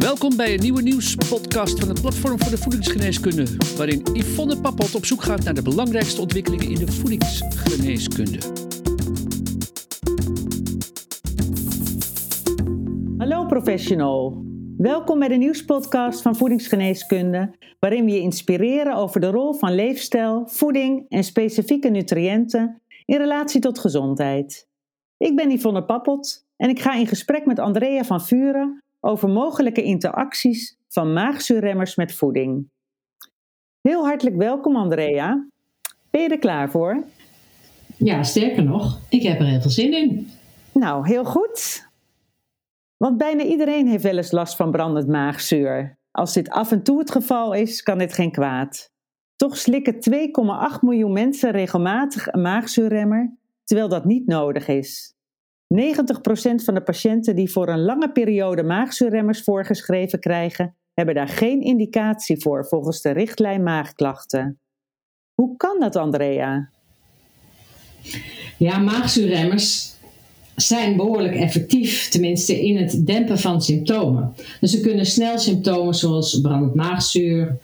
Welkom bij een nieuwe nieuwspodcast van het Platform voor de Voedingsgeneeskunde, waarin Yvonne Pappot op zoek gaat naar de belangrijkste ontwikkelingen in de voedingsgeneeskunde. Hallo professional. Welkom bij de nieuwspodcast van Voedingsgeneeskunde, waarin we je inspireren over de rol van leefstijl, voeding en specifieke nutriënten in relatie tot gezondheid. Ik ben Yvonne Pappot en ik ga in gesprek met Andrea van Vuren over mogelijke interacties van maagzuurremmers met voeding. Heel hartelijk welkom Andrea. Ben je er klaar voor? Ja, sterker nog, ik heb er heel veel zin in. Nou, heel goed. Want bijna iedereen heeft wel eens last van brandend maagzuur. Als dit af en toe het geval is, kan dit geen kwaad. Toch slikken 2,8 miljoen mensen regelmatig een maagzuurremmer, terwijl dat niet nodig is. 90% van de patiënten die voor een lange periode maagzuurremmers voorgeschreven krijgen, hebben daar geen indicatie voor volgens de richtlijn maagklachten. Hoe kan dat, Andrea? Ja, maagzuurremmers zijn behoorlijk effectief, tenminste in het dempen van symptomen. Dus ze kunnen snel symptomen zoals brandend maagzuur,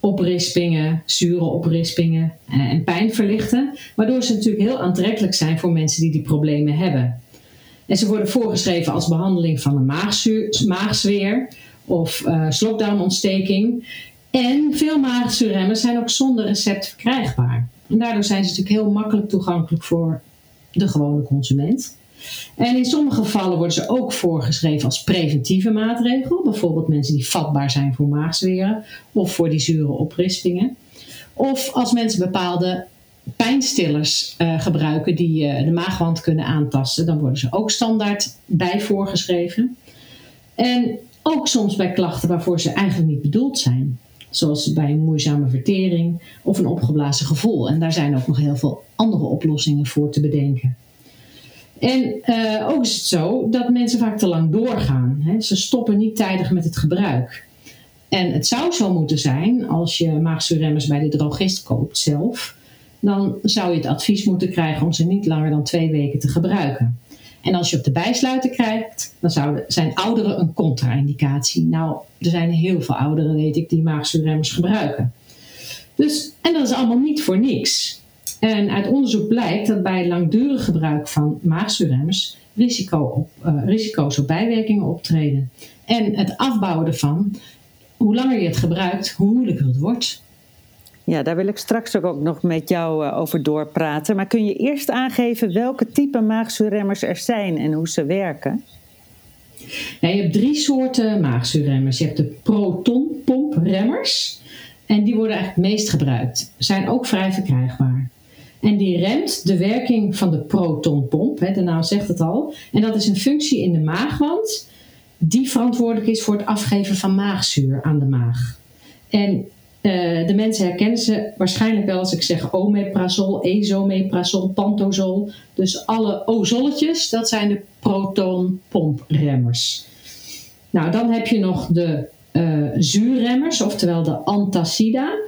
oprispingen, zure oprispingen eh, en pijn verlichten, waardoor ze natuurlijk heel aantrekkelijk zijn voor mensen die die problemen hebben. En ze worden voorgeschreven als behandeling van een maagzweer of uh, slokdarmontsteking. En veel maagzuurremmers zijn ook zonder recept verkrijgbaar. Daardoor zijn ze natuurlijk heel makkelijk toegankelijk voor de gewone consument. En in sommige gevallen worden ze ook voorgeschreven als preventieve maatregel. Bijvoorbeeld mensen die vatbaar zijn voor maagzweren of voor die zure oprispingen. Of als mensen bepaalde pijnstillers uh, gebruiken die uh, de maagwand kunnen aantasten, dan worden ze ook standaard bij voorgeschreven. En ook soms bij klachten waarvoor ze eigenlijk niet bedoeld zijn. Zoals bij een moeizame vertering of een opgeblazen gevoel. En daar zijn ook nog heel veel andere oplossingen voor te bedenken. En uh, ook is het zo dat mensen vaak te lang doorgaan. Hè. Ze stoppen niet tijdig met het gebruik. En het zou zo moeten zijn, als je maagzuurremmers bij de drogist koopt zelf, dan zou je het advies moeten krijgen om ze niet langer dan twee weken te gebruiken. En als je op de bijsluiter krijgt, dan zijn ouderen een contra-indicatie. Nou, er zijn heel veel ouderen, weet ik, die maagzuurremmers gebruiken. Dus, en dat is allemaal niet voor niks. En uit onderzoek blijkt dat bij langdurig gebruik van maagzuurremmers risico op, uh, risico's op bijwerkingen optreden. En het afbouwen ervan, hoe langer je het gebruikt, hoe moeilijker het wordt. Ja, daar wil ik straks ook nog met jou uh, over doorpraten. Maar kun je eerst aangeven welke type maagzuurremmers er zijn en hoe ze werken? Je hebt drie soorten maagzuurremmers. Je hebt de protonpompremmers. En die worden eigenlijk het meest gebruikt. Zijn ook vrij verkrijgbaar. En die remt de werking van de protonpomp, hè, de naam zegt het al. En dat is een functie in de maagwand die verantwoordelijk is voor het afgeven van maagzuur aan de maag. En uh, de mensen herkennen ze waarschijnlijk wel als ik zeg omeprazol, esomeprazol, pantozol. Dus alle ozolletjes, dat zijn de protonpompremmers. Nou, dan heb je nog de uh, zuurremmers, oftewel de antacida.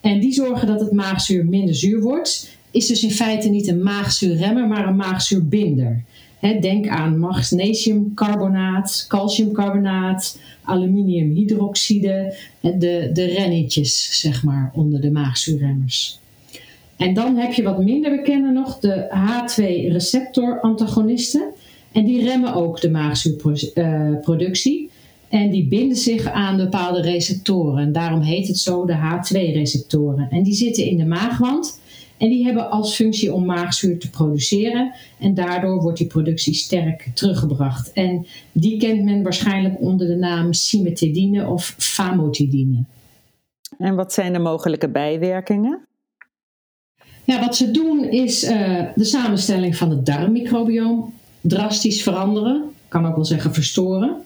En die zorgen dat het maagzuur minder zuur wordt is dus in feite niet een maagzuurremmer, maar een maagzuurbinder. Denk aan magnesiumcarbonaat, calciumcarbonaat, aluminiumhydroxide, de, de rennetjes zeg maar onder de maagzuurremmers. En dan heb je wat minder bekende nog, de H2-receptor-antagonisten. En die remmen ook de maagzuurproductie. En die binden zich aan bepaalde receptoren. Daarom heet het zo de H2-receptoren. En die zitten in de maagwand en die hebben als functie om maagzuur te produceren. En daardoor wordt die productie sterk teruggebracht. En die kent men waarschijnlijk onder de naam cimetidine of famotidine. En wat zijn de mogelijke bijwerkingen? Ja, wat ze doen is uh, de samenstelling van het darmmicrobioom drastisch veranderen. Kan ook wel zeggen verstoren.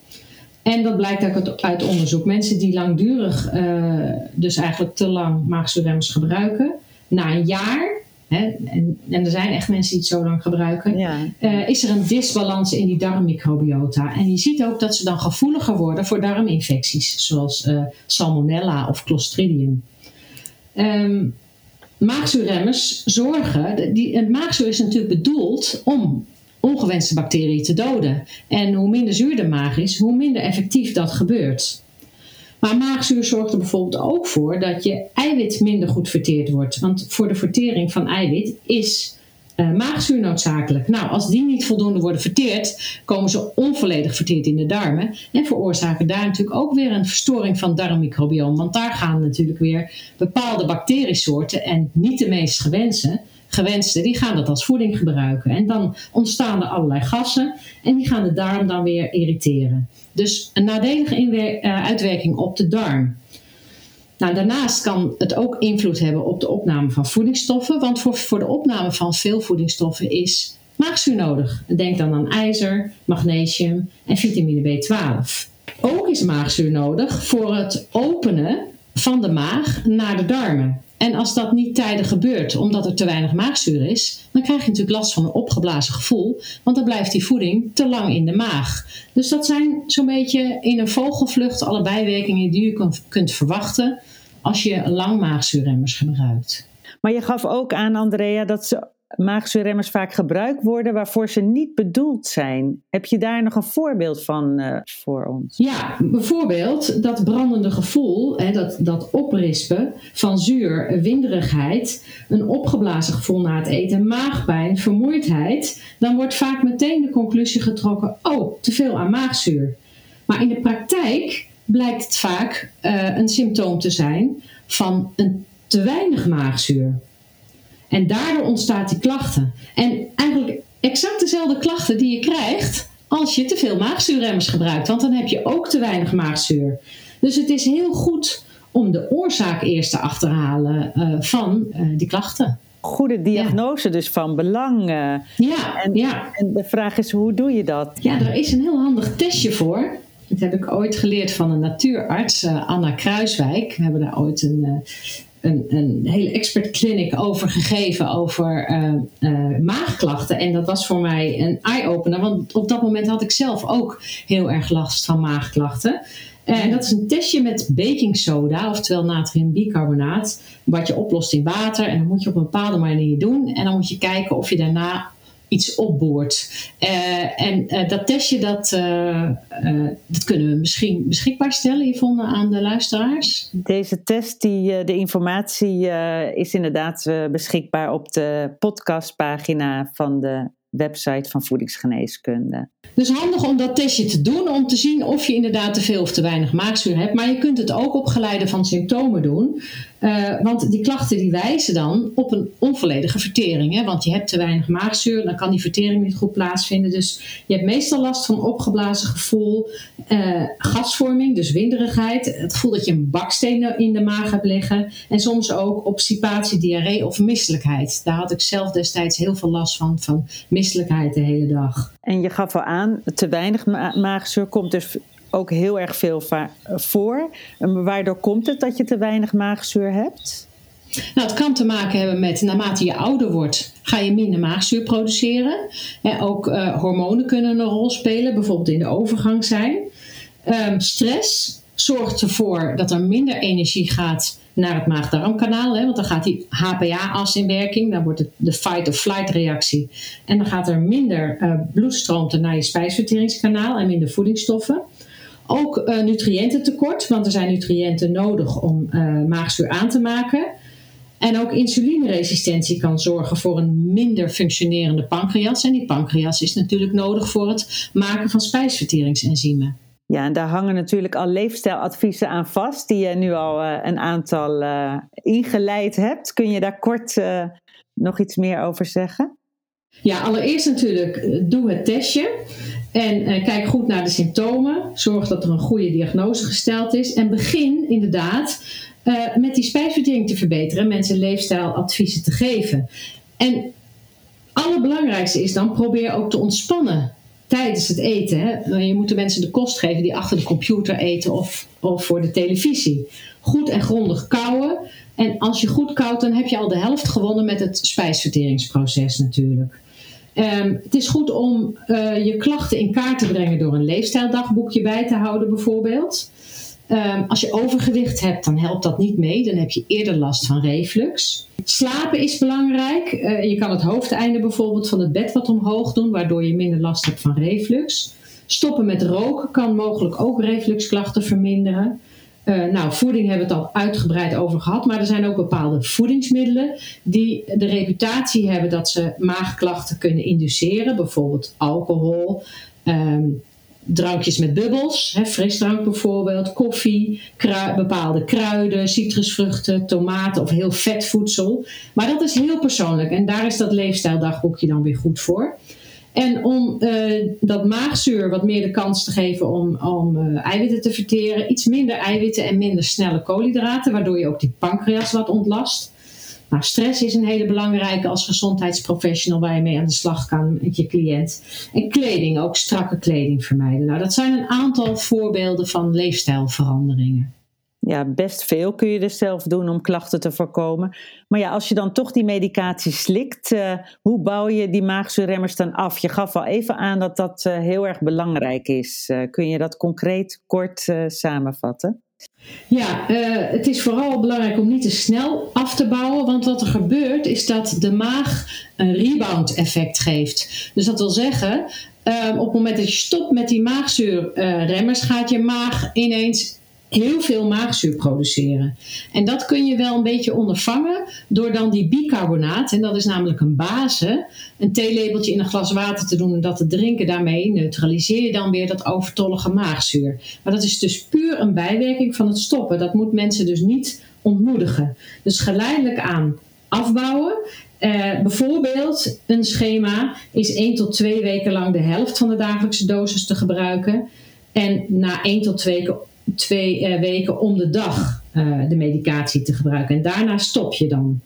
En dat blijkt ook uit onderzoek. Mensen die langdurig, uh, dus eigenlijk te lang maagzuurremmers gebruiken, na een jaar, hè, en, en, er zijn echt mensen die het zo lang gebruiken, ja. uh, is er een disbalans in die darmmicrobiota. En je ziet ook dat ze dan gevoeliger worden voor darminfecties, zoals uh, salmonella of clostridium. Um, maagzuurremmers zorgen, die, het maagzuur is natuurlijk bedoeld om ongewenste bacteriën te doden. En hoe minder zuur de maag is, hoe minder effectief dat gebeurt. Maar maagzuur zorgt er bijvoorbeeld ook voor dat je eiwit minder goed verteerd wordt. Want voor de vertering van eiwit is uh, maagzuur noodzakelijk. Nou, als die niet voldoende worden verteerd, komen ze onvolledig verteerd in de darmen en veroorzaken daar natuurlijk ook weer een verstoring van het darmmicrobioom. Want daar gaan natuurlijk weer bepaalde bacteriesoorten en niet de meest gewenste, gewenste, die gaan dat als voeding gebruiken. En dan ontstaan er allerlei gassen en die gaan de darm dan weer irriteren. Dus een nadelige uh, uitwerking op de darm. Nou, daarnaast kan het ook invloed hebben op de opname van voedingsstoffen, want voor, voor de opname van veel voedingsstoffen is maagzuur nodig. Denk dan aan ijzer, magnesium en vitamine B12. Ook is maagzuur nodig voor het openen van de maag naar de darmen. En als dat niet tijdig gebeurt, omdat er te weinig maagzuur is, dan krijg je natuurlijk last van een opgeblazen gevoel, want dan blijft die voeding te lang in de maag. Dus dat zijn zo'n beetje in een vogelvlucht alle bijwerkingen die je kunt verwachten als je lang maagzuurremmers gebruikt. Maar je gaf ook aan, Andrea, dat ze maagzuurremmers vaak gebruikt worden waarvoor ze niet bedoeld zijn. Heb je daar nog een voorbeeld van uh, voor ons? Ja, bijvoorbeeld dat brandende gevoel, hè, dat, dat oprispen van zuur, winderigheid, een opgeblazen gevoel na het eten, maagpijn, vermoeidheid. Dan wordt vaak meteen de conclusie getrokken: oh, te veel aan maagzuur. Maar in de praktijk blijkt het vaak uh, een symptoom te zijn van een te weinig maagzuur. En daardoor ontstaat die klachten. En eigenlijk exact dezelfde klachten die je krijgt als je te veel maagzuurremmers gebruikt. Want dan heb je ook te weinig maagzuur. Dus het is heel goed om de oorzaak eerst te achterhalen uh, van uh, die klachten. Goede diagnose dus van belang. ja, en, ja. En de vraag is, hoe doe je dat? Ja, er is een heel handig testje voor. Dat heb ik ooit geleerd van een natuurarts, uh, Anna Kruiswijk. We hebben daar ooit een, een, een hele expert clinic over gegeven over uh, maagklachten. En dat was voor mij een eye-opener, want op dat moment had ik zelf ook heel erg last van maagklachten. En dat is een testje met baking soda, oftewel natriumbicarbonaat, wat je oplost in water. En dan moet je op een bepaalde manier doen. En dan moet je kijken of je daarna iets opboort. Uh, en uh, dat testje, dat, uh, dat kunnen we misschien beschikbaar stellen, Yvonne, aan de luisteraars. Deze test, die, de informatie is inderdaad beschikbaar op de podcastpagina van de website van voedingsgeneeskunde. Dus handig om dat testje te doen om te zien of je inderdaad te veel of te weinig maagzuur hebt. Maar je kunt het ook op geleide van symptomen doen. Uh, want die klachten die wijzen dan op een onvolledige vertering. Hè? Want je hebt te weinig maagzuur, dan kan die vertering niet goed plaatsvinden. Dus je hebt meestal last van opgeblazen gevoel, uh, gasvorming, dus winderigheid. Het gevoel dat je een baksteen in de maag hebt liggen. En soms ook obstipatie, diarree of misselijkheid. Daar had ik zelf destijds heel veel last van, van misselijkheid de hele dag. En je gaf al aan, te weinig ma maagzuur komt dus ook heel erg veel voor. En waardoor komt het dat je te weinig maagzuur hebt? Nou, het kan te maken hebben met naarmate je ouder wordt, ga je minder maagzuur produceren. En ook uh, hormonen kunnen een rol spelen, bijvoorbeeld in de overgang zijn. Um, stress zorgt ervoor dat er minder energie gaat naar het maag-darmkanaal. Want dan gaat die HPA-as in werking. Dan wordt het de fight-of-flight reactie. En dan gaat er minder uh, bloedstroom naar je spijsverteringskanaal en minder voedingsstoffen. Ook uh, nutriëntentekort, want er zijn nutriënten nodig om uh, maagzuur aan te maken. En ook insulineresistentie kan zorgen voor een minder functionerende pancreas. En die pancreas is natuurlijk nodig voor het maken van spijsverteringsenzymen. Ja, en daar hangen natuurlijk al leefstijladviezen aan vast, die je nu al uh, een aantal uh, ingeleid hebt. Kun je daar kort uh, nog iets meer over zeggen? Ja, allereerst natuurlijk doe het testje. En kijk goed naar de symptomen. Zorg dat er een goede diagnose gesteld is. En begin inderdaad met die spijsvertering te verbeteren. Mensen leefstijladviezen te geven. En allerbelangrijkste is dan probeer ook te ontspannen tijdens het eten. Hè, je moet de mensen de kost geven die achter de computer eten of, of voor de televisie. Goed en grondig kouwen. En als je goed koudt, dan heb je al de helft gewonnen met het spijsverteringsproces natuurlijk. Um, het is goed om uh, je klachten in kaart te brengen door een leefstijldagboekje bij te houden bijvoorbeeld. Ehm, als je overgewicht hebt, dan helpt dat niet mee. Dan heb je eerder last van reflux. Slapen is belangrijk. Eh, je kan het hoofdeinde bijvoorbeeld van het bed wat omhoog doen, waardoor je minder last hebt van reflux. Stoppen met roken kan mogelijk ook refluxklachten verminderen. Uh, nou, voeding hebben we het al uitgebreid over gehad, maar er zijn ook bepaalde voedingsmiddelen die de reputatie hebben dat ze maagklachten kunnen induceren, bijvoorbeeld alcohol, ehm, drankjes met bubbels, hè, frisdrank bijvoorbeeld, koffie, bepaalde kruiden, citrusvruchten, tomaten of heel vet voedsel. Maar dat is heel persoonlijk en daar is dat leefstijldagboekje dan weer goed voor. En om uh, dat maagzuur wat meer de kans te geven om, om uh, eiwitten te verteren, iets minder eiwitten en minder snelle koolhydraten, waardoor je ook die pancreas wat ontlast. Nou, stress is een hele belangrijke als gezondheidsprofessional waar je mee aan de slag kan met je cliënt. En kleding, ook strakke kleding vermijden. Nou, dat zijn een aantal voorbeelden van leefstijlveranderingen. Ja, best veel kun je dus zelf doen om klachten te voorkomen. Maar ja, als je dan toch die medicatie slikt, uh, hoe bouw je die maagzuurremmers dan af? Je gaf al even aan dat dat uh, heel erg belangrijk is. Uh, kun je dat concreet kort samenvatten? Ja, het is vooral belangrijk om niet te snel af te bouwen, want wat er gebeurt is dat de maag een rebound effect geeft. Dus dat wil zeggen, op het moment dat je stopt met die maagzuurremmers, gaat je maag ineens heel veel maagzuur produceren. En dat kun je wel een beetje ondervangen door dan die bicarbonaat, en dat is namelijk een base, een theelepeltje in een glas water te doen en dat te drinken. Daarmee neutraliseer je dan weer dat overtollige maagzuur. Maar dat is dus puur een bijwerking van het stoppen. Dat moet mensen dus niet ontmoedigen. Dus geleidelijk aan afbouwen. Uh, bijvoorbeeld een schema is 1 tot 2 weken lang de helft van de dagelijkse dosis te gebruiken. En na 1 tot 2 weken twee uh, weken om de dag uh, de medicatie te gebruiken. En daarna stop je dan.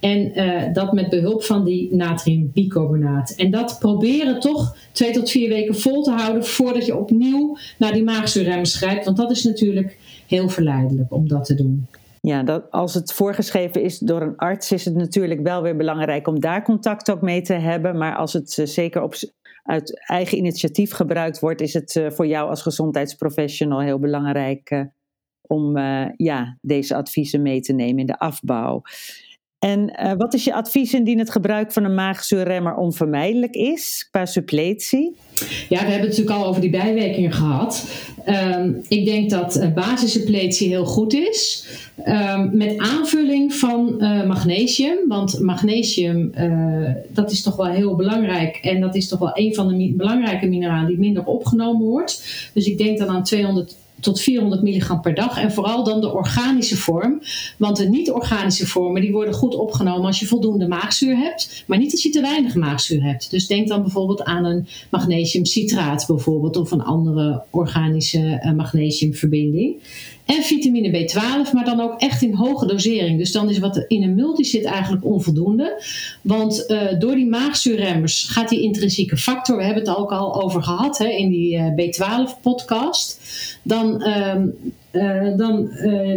En uh, dat met behulp van die natriumbicarbonaat. En dat proberen toch twee tot vier weken vol te houden voordat je opnieuw naar die maagzuurremmers grijpt. Want dat is natuurlijk heel verleidelijk om dat te doen. Ja, dat, als het voorgeschreven is door een arts, is het natuurlijk wel weer belangrijk om daar contact ook mee te hebben. Maar als het zeker op uit eigen initiatief gebruikt wordt, is het uh, voor jou als gezondheidsprofessional heel belangrijk uh, om uh, ja, deze adviezen mee te nemen in de afbouw. En wat is je advies indien het gebruik van een maagzuurremmer onvermijdelijk is qua suppletie? Ja, we hebben het natuurlijk al over die bijwerkingen gehad. Um, ik denk dat uh, basissuppletie heel goed is. Um, met aanvulling van uh, magnesium. Want magnesium, dat is toch wel heel belangrijk. En dat is toch wel een van de belangrijke mineralen die minder opgenomen wordt. Dus ik denk dan aan 200 tot 400 milligram per dag. En vooral dan de organische vorm. Want de niet-organische vormen die worden goed opgenomen als je voldoende maagzuur hebt. Maar niet als je te weinig maagzuur hebt. Dus denk dan bijvoorbeeld aan een magnesiumcitraat bijvoorbeeld. Of een andere organische uh, magnesiumverbinding. En vitamine B12, maar dan ook echt in hoge dosering. Dus dan is wat in een multi zit eigenlijk onvoldoende. Want uh, door die maagzuurremmers gaat die intrinsieke factor, we hebben het ook al over gehad hè, in die uh, B12-podcast. Dan, uh, dan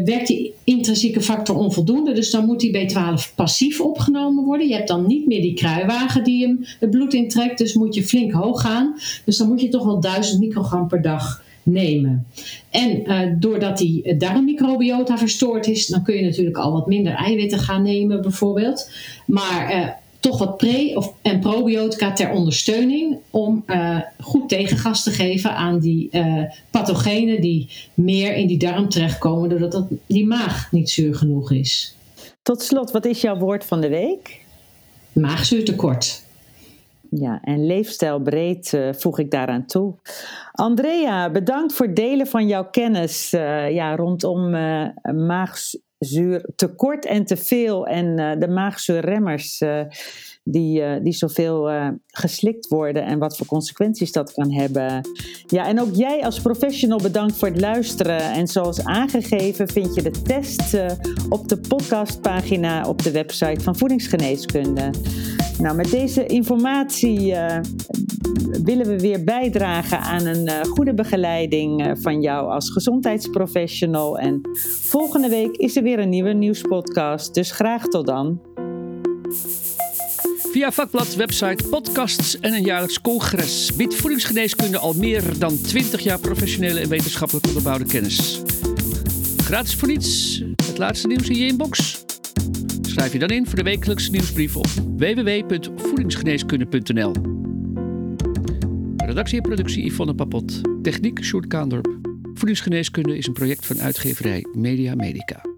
werkt die intrinsieke factor onvoldoende. Dus dan moet die B12 passief opgenomen worden. Je hebt dan niet meer die kruiwagen die hem het bloed intrekt. Dus moet je flink hoog gaan. Dus dan moet je toch wel 1000 microgram per dag nemen. En uh, doordat die darmmicrobiota verstoord is, dan kun je natuurlijk al wat minder eiwitten gaan nemen, bijvoorbeeld. Maar uh, toch wat pre- of, en probiotica ter ondersteuning om uh, goed tegengas te geven aan die pathogenen die meer in die darm terechtkomen doordat dat, die maag niet zuur genoeg is. Tot slot, wat is jouw woord van de week? Maagzuurtekort. Ja, en leefstijlbreed uh, voeg ik daaraan toe. Andrea, bedankt voor het delen van jouw kennis uh, ja, rondom uh, maagzuurtekort en te veel en de maagzuurremmers die, die zoveel geslikt worden en wat voor consequenties dat kan hebben. Ja, en ook jij als professional bedankt voor het luisteren. En zoals aangegeven vind je de test op de podcastpagina op de website van Voedingsgeneeskunde. Nou, met deze informatie willen we weer bijdragen aan een goede begeleiding van jou als gezondheidsprofessional. En volgende week is er weer een nieuwe nieuwspodcast. Dus graag tot dan. Via vakblad, website, podcasts en een jaarlijks congres biedt voedingsgeneeskunde al meer dan 20 jaar professionele en wetenschappelijk onderbouwde kennis. Gratis voor niets. Het laatste nieuws in je inbox. Schrijf je dan in voor de wekelijkse nieuwsbrief op www.voedingsgeneeskunde.nl. Redactie en productie Yvonne Papot. Techniek Sjoerd Kaandorp. Voedingsgeneeskunde is een project van uitgeverij Media Medica.